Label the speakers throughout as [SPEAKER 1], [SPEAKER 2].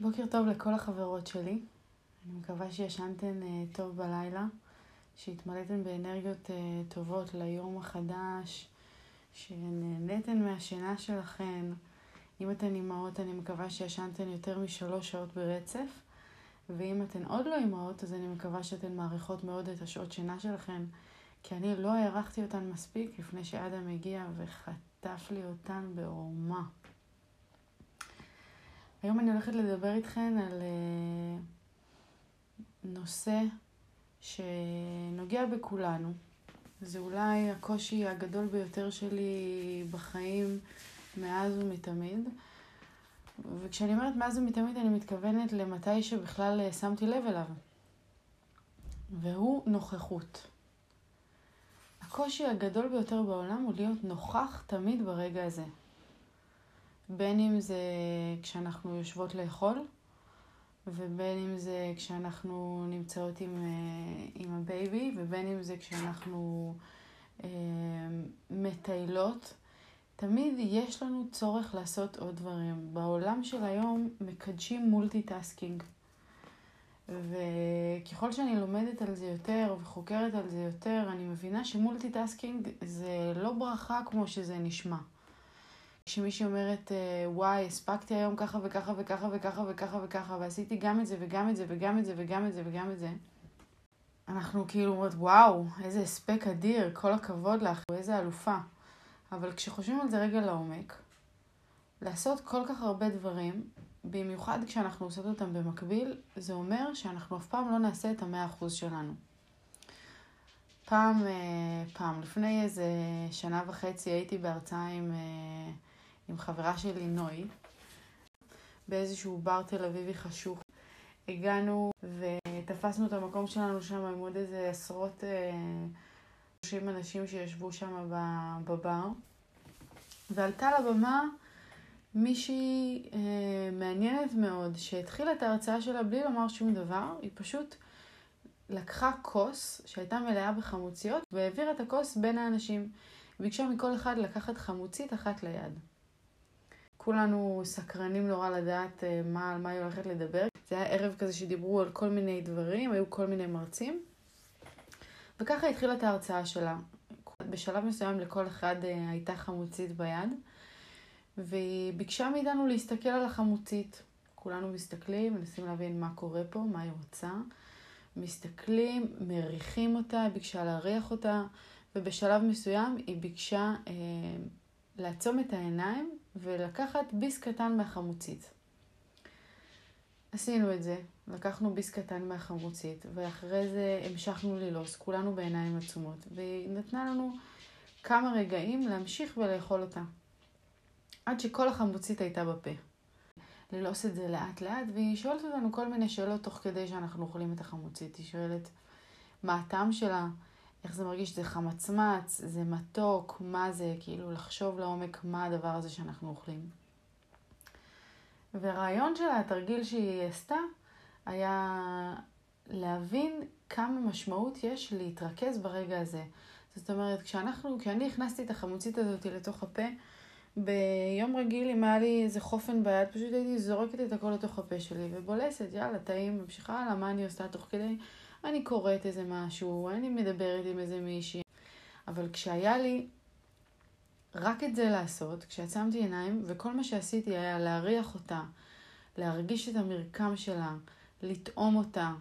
[SPEAKER 1] בוקר טוב לכל החברות שלי. אני מקווה שישנתן uh, טוב בלילה, שהתמלאתן באנרגיות uh, טובות ליום החדש, שנהניתן מהשינה שלכן. אם אתן אימהות, אני מקווה שישנתן יותר משלוש שעות ברצף. ואם אתן עוד לא אימהות, אז אני מקווה שאתן מעריכות מאוד את השעות שינה שלכן, כי אני לא הערכתי אותן מספיק לפני שאדם הגיע וחטף לי אותן בעורמה. היום אני הולכת לדבר איתכן על uh, נושא שנוגע בכולנו. זה אולי הקושי הגדול ביותר שלי בחיים מאז ומתמיד. וכשאני אומרת מאז ומתמיד אני מתכוונת למתי שבכלל אה, שמתי לב אליו. והוא נוכחות. הקושי הגדול ביותר בעולם הוא להיות נוכח תמיד ברגע הזה. בין אם זה כשאנחנו יושבות לאכול, ובין אם זה כשאנחנו נמצאות עם, אה, עם ה baby, ובין אם זה כשאנחנו אה, מטיילות. תמיד יש לנו צורך לעשות עוד דברים. בעולם של היום מקדשים multitasking. וככל שאני לומדת על זה יותר וחוקרת על זה יותר, אני מבינה ש multitasking זה לא ברכה כמו שזה נשמע. כשמישהי אומרת, אה, וואי, הספקתי היום ככה וככה וככה וככה וככה וככה, ועשיתי גם את זה וגם את זה וגם את זה וגם את זה וגם את זה, אנחנו כאילו אומרות, וואו, איזה הספק אדיר, כל הכבוד לך, איזה אלופה. אבל כשחושבים על זה רגע לעומק, לעשות כל כך הרבה דברים, במיוחד כשאנחנו עושות אותם במקביל, זה אומר שאנחנו אף פעם לא נעשה את המאה אחוז שלנו. פעם, אה, פעם, לפני איזה שנה וחצי הייתי בהרצאה עם, אה, עם חברה שלי, נוי, באיזשהו בר תל אביבי חשוך. הגענו ותפסנו את המקום שלנו שם עם עוד איזה עשרות... 30 אנשים שישבו שם בבר, ועלתה לבמה מישהי אה, מעניינת מאוד, שהתחילה את ההרצאה שלה בלי לומר שום דבר, היא פשוט לקחה כוס שהייתה מלאה בחמוציות והעבירה את הכוס בין האנשים. ביקשה מכל אחד לקחת חמוצית אחת ליד. כולנו סקרנים נורא לדעת אה, מה, על מה היא הולכת לדבר. זה היה ערב כזה שדיברו על כל מיני דברים, היו כל מיני מרצים. וככה התחילה את ההרצאה שלה. בשלב מסוים לכל אחד אה, הייתה חמוצית ביד, והיא ביקשה מאיתנו להסתכל על החמוצית. כולנו מסתכלים, מנסים להבין מה קורה פה, מה היא רוצה. מסתכלים, מריחים אותה, ביקשה להריח אותה, ובשלב מסוים היא ביקשה אה, לעצום את העיניים ולקחת ביס קטן מהחמוצית. עשינו את זה, לקחנו ביס קטן מהחמוצית, ואחרי זה המשכנו ללעוס, כולנו בעיניים עצומות, והיא נתנה לנו כמה רגעים להמשיך ולאכול אותה. עד שכל החמוצית הייתה בפה. ללעוס את זה לאט לאט, והיא שואלת אותנו כל מיני שאלות תוך כדי שאנחנו אוכלים את החמוצית. היא שואלת מה הטעם שלה, איך זה מרגיש, זה חמצמץ, זה מתוק, מה זה, כאילו לחשוב לעומק מה הדבר הזה שאנחנו אוכלים. והרעיון שלה, התרגיל שהיא עשתה, היה להבין כמה משמעות יש להתרכז ברגע הזה. זאת אומרת, כשאנחנו, כשאני הכנסתי את החמוצית הזאת לתוך הפה, ביום רגיל, אם היה לי איזה חופן ביד, פשוט הייתי זורקת את הכל לתוך הפה שלי ובולסת, יאללה, טעים, ממשיכה הלאה, מה אני עושה תוך כדי? אני קוראת איזה משהו, אני מדברת עם איזה מישהי. אבל כשהיה לי רק את זה לעשות, כשעצמתי עיניים, וכל מה שעשיתי היה להריח אותה, להרגיש את המרקם שלה, לטעום אותה,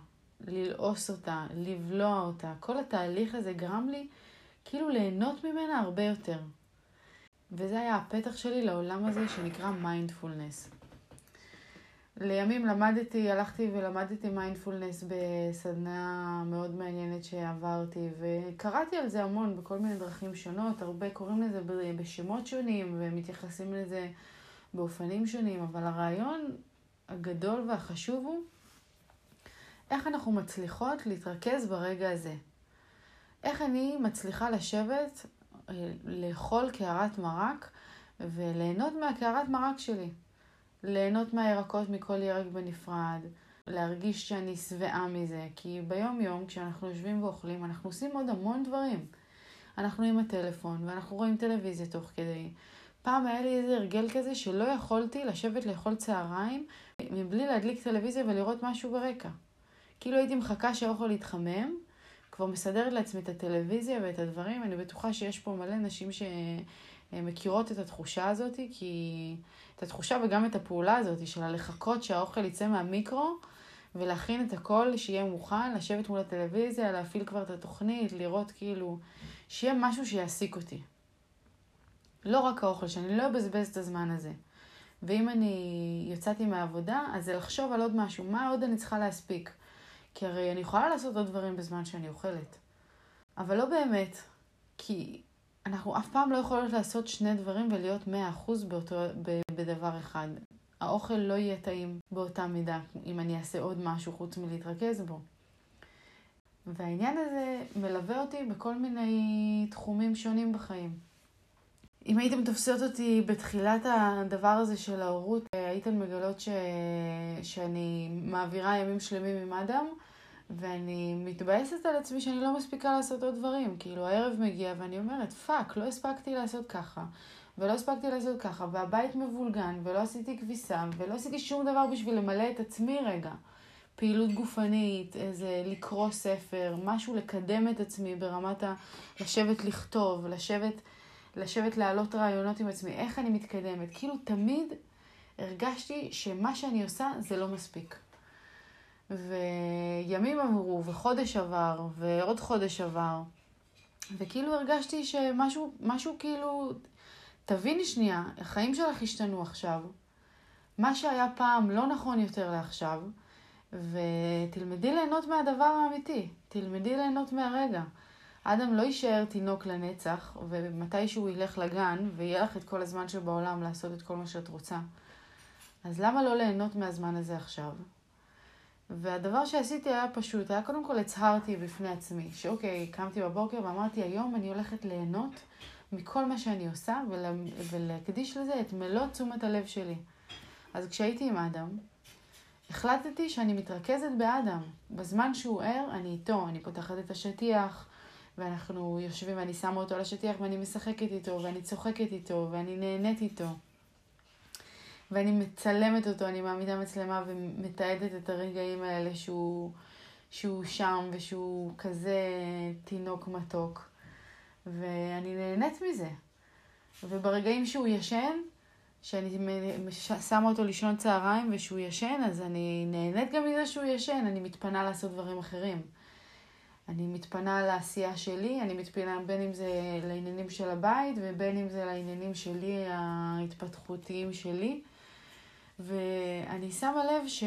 [SPEAKER 1] ללעוס אותה, לבלוע אותה. כל התהליך הזה גרם לי כאילו ליהנות ממנה הרבה יותר. וזה היה הפתח שלי לעולם הזה שנקרא מיינדפולנס. לימים למדתי, הלכתי ולמדתי מיינדפולנס בסדנה מאוד מעניינת שעברתי, וקראתי על זה המון בכל מיני דרכים שונות, הרבה קוראים לזה בשמות שונים ומתייחסים לזה באופנים שונים, אבל הרעיון הגדול והחשוב הוא איך אנחנו מצליחות להתרכז ברגע הזה. איך אני מצליחה לשבת, אה, לאכול קערת מרק וליהנות מהקערת מרק שלי. ליהנות מהירקות מכל ירק בנפרד, להרגיש שאני שבעה מזה, כי ביום יום כשאנחנו יושבים ואוכלים אנחנו עושים עוד המון דברים. אנחנו עם הטלפון ואנחנו רואים טלוויזיה תוך כדי. פעם היה לי איזה הרגל כזה שלא יכולתי לשבת לאכול צהריים מבלי להדליק טלוויזיה ולראות משהו ברקע. כאילו הייתי מחכה שהאוכל יתחמם, כבר מסדרת לעצמי את הטלוויזיה ואת הדברים. אני בטוחה שיש פה מלא נשים שמכירות את התחושה הזאת, כי... את התחושה וגם את הפעולה הזאת של הלחכות שהאוכל יצא מהמיקרו ולהכין את הכל, שיהיה מוכן, לשבת מול הטלוויזיה, להפעיל כבר את התוכנית, לראות כאילו, שיהיה משהו שיעסיק אותי. לא רק האוכל, שאני לא אבזבז את הזמן הזה. ואם אני יצאתי מהעבודה, אז זה לחשוב על עוד משהו, מה עוד אני צריכה להספיק. כי הרי אני יכולה לעשות עוד דברים בזמן שאני אוכלת. אבל לא באמת, כי אנחנו אף פעם לא יכולות לעשות שני דברים ולהיות מאה אחוז בדבר אחד. האוכל לא יהיה טעים באותה מידה אם אני אעשה עוד משהו חוץ מלהתרכז בו. והעניין הזה מלווה אותי בכל מיני תחומים שונים בחיים. אם הייתם תופסות אותי בתחילת הדבר הזה של ההורות, הייתם מגלות ש... שאני מעבירה ימים שלמים עם אדם, ואני מתבאסת על עצמי שאני לא מספיקה לעשות עוד דברים. כאילו, הערב מגיע ואני אומרת, fuck, לא הספקתי לעשות ככה, ולא הספקתי לעשות ככה, והבית מבולגן, ולא עשיתי כביסה, ולא עשיתי שום דבר בשביל למלא את עצמי רגע. פעילות גופנית, איזה לקרוא ספר, משהו לקדם את עצמי ברמת ה... לשבת לכתוב, לשבת... לשבת להעלות רעיונות עם עצמי, איך אני מתקדמת. כאילו תמיד הרגשתי שמה שאני עושה זה לא מספיק. וימים עברו, וחודש עבר, ועוד חודש עבר, וכאילו הרגשתי שמשהו, משהו כאילו, תביני שנייה, החיים שלך השתנו עכשיו, מה שהיה פעם לא נכון יותר לעכשיו, ותלמדי ליהנות מהדבר האמיתי, תלמדי ליהנות מהרגע. אדם לא יישאר תינוק לנצח, ומתי שהוא ילך לגן, ויהיה לך את כל הזמן שבעולם לעשות את כל מה שאת רוצה. אז למה לא ליהנות מהזמן הזה עכשיו? והדבר שעשיתי היה פשוט, היה קודם כל הצהרתי בפני עצמי, שאוקיי, קמתי בבוקר ואמרתי, היום אני הולכת ליהנות מכל מה שאני עושה, ולה, ולהקדיש לזה את מלוא תשומת הלב שלי. אז כשהייתי עם אדם, החלטתי שאני מתרכזת באדם. בזמן שהוא ער, אני איתו, אני פותחת את השטיח, ואנחנו יושבים ואני שמה אותו על השטיח ואני משחקת איתו ואני צוחקת איתו ואני נהנית איתו. ואני מצלמת אותו, אני מעמידה מצלמה ומתעדת את הרגעים האלה שהוא, שהוא שם ושהוא כזה תינוק מתוק. ואני נהנית מזה. וברגעים שהוא ישן, שאני שמה אותו לישון צהריים ושהוא ישן, אז אני נהנית גם מזה שהוא ישן, אני מתפנה לעשות דברים אחרים. אני מתפנה לעשייה שלי, אני מתפנה בין אם זה לעניינים של הבית ובין אם זה לעניינים שלי, ההתפתחותיים שלי. ואני שמה לב ש...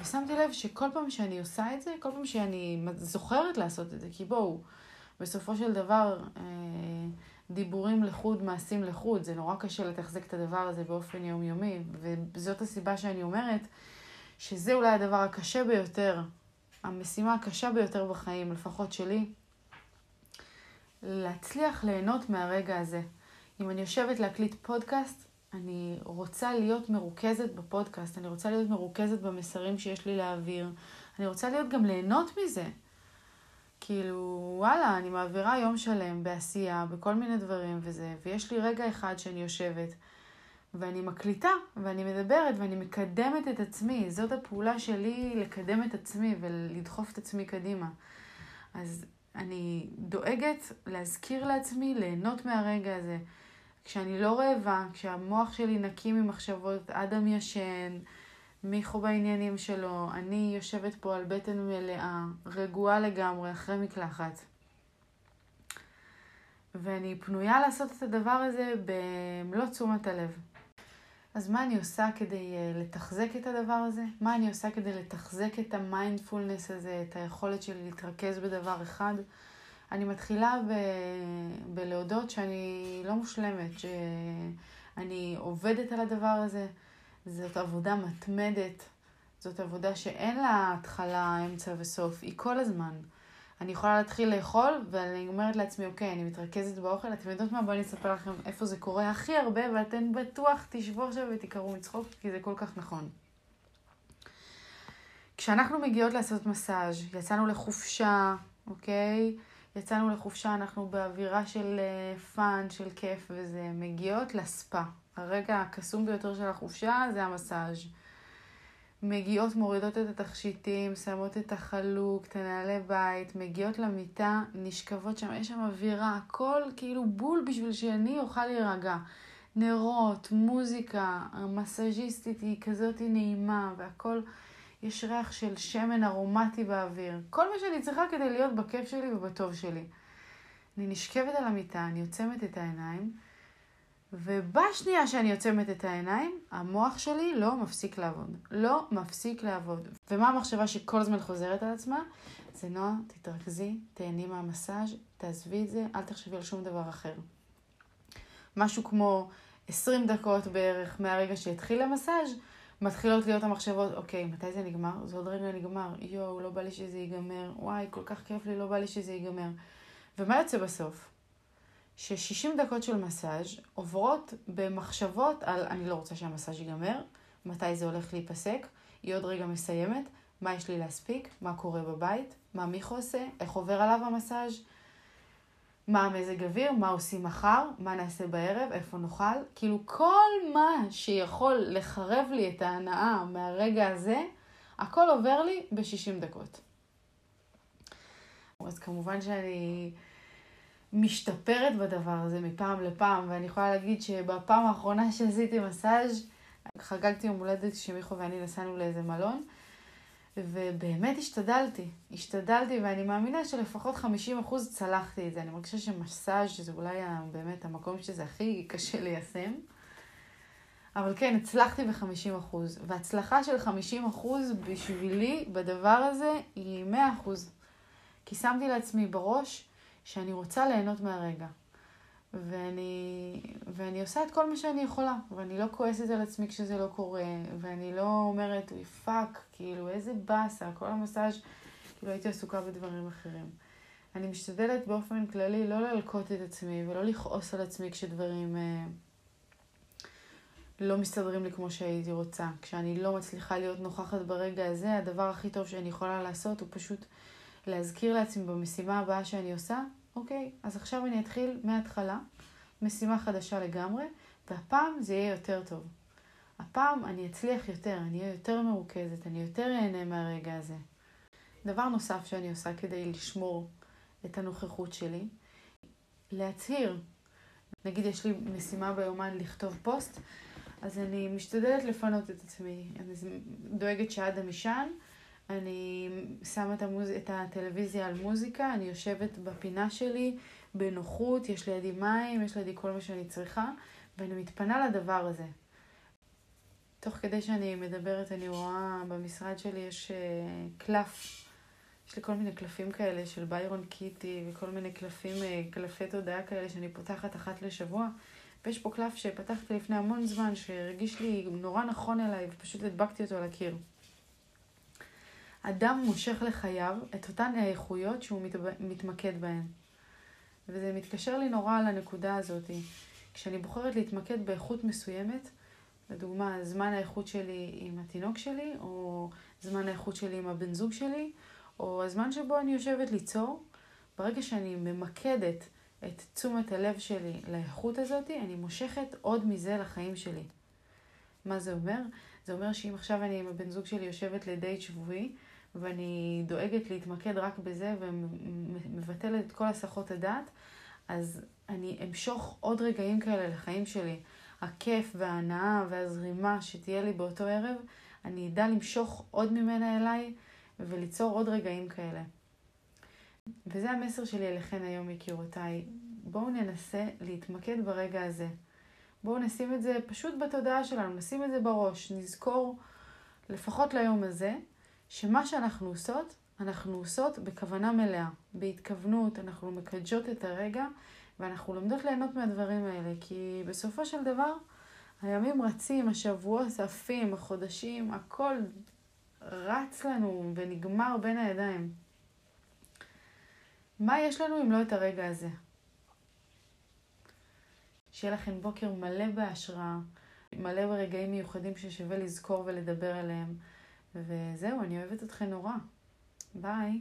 [SPEAKER 1] ושמתי לב שכל פעם שאני עושה את זה, כל פעם שאני זוכרת לעשות את זה, כי בואו, בסופו של דבר, אה, דיבורים לחוד, מעשים לחוד, זה נורא קשה לתחזק את הדבר הזה באופן יומיומי, וזאת הסיבה שאני אומרת שזה אולי הדבר הקשה ביותר המשימה הקשה ביותר בחיים, לפחות שלי, להצליח ליהנות מהרגע הזה. אם אני יושבת להקליט פודקאסט, אני רוצה להיות מרוכזת בפודקאסט, אני רוצה להיות מרוכזת במסרים שיש לי להעביר, אני רוצה להיות גם ליהנות מזה. כאילו, וואלה, אני מעבירה יום שלם בעשייה, בכל מיני דברים וזה, ויש לי רגע אחד שאני יושבת ואני מקליטה, ואני מדברת, ואני מקדמת את עצמי. זאת הפעולה שלי לקדם את עצמי ולדחוף את עצמי קדימה. אז אני דואגת להזכיר לעצמי ליהנות מהרגע הזה. כשאני לא רעבה, כשהמוח שלי נקי ממחשבות, אדם ישן, מיכו בעניינים שלו, אני יושבת פה על בטן מלאה, רגועה לגמרי, אחרי מקלחת. ואני פנויה לעשות את הדבר הזה במלוא תשומת הלב. אז מה אני עושה כדי uh, לתחזק את הדבר הזה? מה אני עושה כדי לתחזק את המיינדפולנס הזה, את היכולת שלי להתרכז בדבר אחד? אני מתחילה ב... בלהודות שאני לא מושלמת, שאני עובדת על הדבר הזה. זאת עבודה מתמדת, זאת עבודה שאין לה התחלה, אמצע וסוף, היא כל הזמן. אני יכולה להתחיל לאכול, ואני אומרת לעצמי, אוקיי, אני מתרכזת באוכל, אתם יודעות מה? בואו אני אספר לכם איפה זה קורה הכי הרבה, ואתן בטוח תשבו עכשיו ותקראו מצחוק, כי זה כל כך נכון. כשאנחנו מגיעות לעשות מסאז', יצאנו לחופשה, אוקיי? יצאנו לחופשה, אנחנו באווירה של fun, של כיף וזה, מגיעות לספה. הרגע הקסום ביותר של החופשה זה המסאז'. מגיעות, מורידות את התכשיטים, שמות את החלוק, את הנעלי בית, מגיעות למיטה, נשכבות שם, יש שם אווירה, הכל כאילו בול בשביל שאני אוכל להירגע. נרות, מוזיקה, המסאז'יסטית היא כזאת נעימה, והכל, יש ריח של שמן ארומטי באוויר. כל מה שאני צריכה כדי להיות בכיף שלי ובטוב שלי. אני נשכבת על המיטה, אני עוצמת את העיניים, ובשנייה שאני עוצמת את העיניים, המוח שלי לא מפסיק לעבוד. לא מפסיק לעבוד. ומה המחשבה שכל הזמן חוזרת על עצמה? זה נועה, תתרכזי, תהני מהמסאז', תעזבי את זה, אל תחשבי על שום דבר אחר. משהו כמו 20 דקות בערך מהרגע שהתחיל המסאז', מתחילות להיות המחשבות, אוקיי, מתי זה נגמר? זה עוד רגע נגמר. יואו, לא בא לי שזה ייגמר. וואי, כל כך כיף לי, לא בא לי שזה ייגמר. ומה יוצא בסוף? ש-60 דקות של מסאז' עוברות במחשבות על אני לא רוצה שהמסאז' ייגמר, מתי זה הולך להיפסק, היא עוד רגע מסיימת, מה יש לי להספיק, מה קורה בבית, מה מיכו עושה, איך עובר עליו המסאז', מה המזג אוויר, מה עושים מחר, מה נעשה בערב, איפה נאכל, כאילו כל מה שיכול לחרב לי את ההנאה מהרגע הזה, הכל עובר לי ב-60 דקות. אז כמובן שאני משתפרת בדבר הזה מפעם לפעם, ואני יכולה להגיד שבפעם האחרונה שעשיתי מסאז' חגגתי יום הולדת שמיכו ואני נסענו לאיזה מלון, ובאמת השתדלתי. השתדלתי, ואני מאמינה שלפחות 50% צלחתי את זה. אני מרגישה שמסאז' זה אולי באמת המקום שזה הכי קשה ליישם. אבל כן, הצלחתי ב-50%. והצלחה של 50% בשבילי בדבר הזה היא 100%. כי שמתי לעצמי בראש שאני רוצה ליהנות מהרגע. ואני, ואני עושה את כל מה שאני יכולה, ואני לא כועסת על עצמי כשזה לא קורה, ואני לא אומרת, אוי fuck, כאילו איזה באסה, כל המסאז', כאילו הייתי עסוקה בדברים אחרים. אני משתדלת באופן כללי לא ללקוט את עצמי ולא לכעוס על עצמי כשדברים אה, לא מסתדרים לי כמו שהייתי רוצה. כשאני לא מצליחה להיות נוכחת ברגע הזה, הדבר הכי טוב שאני יכולה לעשות הוא פשוט להזכיר לעצמי במשימה הבאה שאני עושה, אוקיי, אז עכשיו אני אתחיל מההתחלה, משימה חדשה לגמרי, והפעם זה יהיה יותר טוב. הפעם אני אצליח יותר, אני אהיה יותר מרוכזת, אני יותר אהנה מהרגע הזה. דבר נוסף שאני עושה כדי לשמור את הנוכחות שלי, להצהיר. נגיד יש לי משימה ביומן לכתוב פוסט, אז אני משתדלת לפנות את עצמי. אני דואגת שאדם ישן, אני שמה את, המוז... את הטלוויזיה על מוזיקה, אני יושבת בפינה שלי בנוחות, יש לידי מים, יש לידי כל מה שאני צריכה, ואני מתפנה לדבר הזה. תוך כדי שאני מדברת, אני רואה במשרד שלי יש uh, קלף, יש לי כל מיני קלפים כאלה של ביירון קיטי וכל מיני קלפים, uh, קלפי תודעה כאלה שאני פותחת אחת לשבוע. ויש פה קלף שפתחתי לפני המון זמן, שהרגיש לי נורא נכון אליי, ופשוט הדבקתי אותו על הקיר. אדם מושך לחייו את אותן האיכויות שהוא מת... מתמקד בהן. וזה מתקשר לי נורא לנקודה הזאת. כשאני בוחרת להתמקד באיכות מסוימת, לדוגמה, זמן האיכות שלי עם התינוק שלי, או זמן האיכות שלי עם הבן זוג שלי, או הזמן שבו אני יושבת ליצור, ברגע שאני ממקדת את תשומת הלב שלי לאיכות הזאת, אני מושכת עוד מזה לחיים שלי. מה זה אומר? זה אומר שאם עכשיו אני עם הבן זוג שלי יושבת לדייט שבועי, ואני דואגת להתמקד רק בזה ומבטלת את כל הסחות הדעת, אז אני אמשוך עוד רגעים כאלה לחיים שלי. הכיף וההנאה והזרימה שתהיה לי באותו ערב, אני אדע למשוך עוד ממנה אליי וליצור עוד רגעים כאלה. וזה המסר שלי אליכן היום, יקירותיי. בואו ננסה להתמקד ברגע הזה. בואו נשים את זה פשוט בתודעה שלנו, נשים את זה בראש, נזכור לפחות ליום הזה, שמה שאנחנו עושות, אנחנו עושות בכוונה מלאה, בהתכוונות, אנחנו מקדשות את הרגע ואנחנו לומדות ליהנות מהדברים האלה, כי בסופו של דבר הימים רצים, השבועות עפים, החודשים, הכל רץ לנו ונגמר בין הידיים. מה יש לנו אם לא את הרגע הזה? שיהיה לכם בוקר מלא בהשראה, מלא ברגעים מיוחדים ששווה לזכור ולדבר עליהם. וזהו, אני אוהבת אתכם נורא. ביי.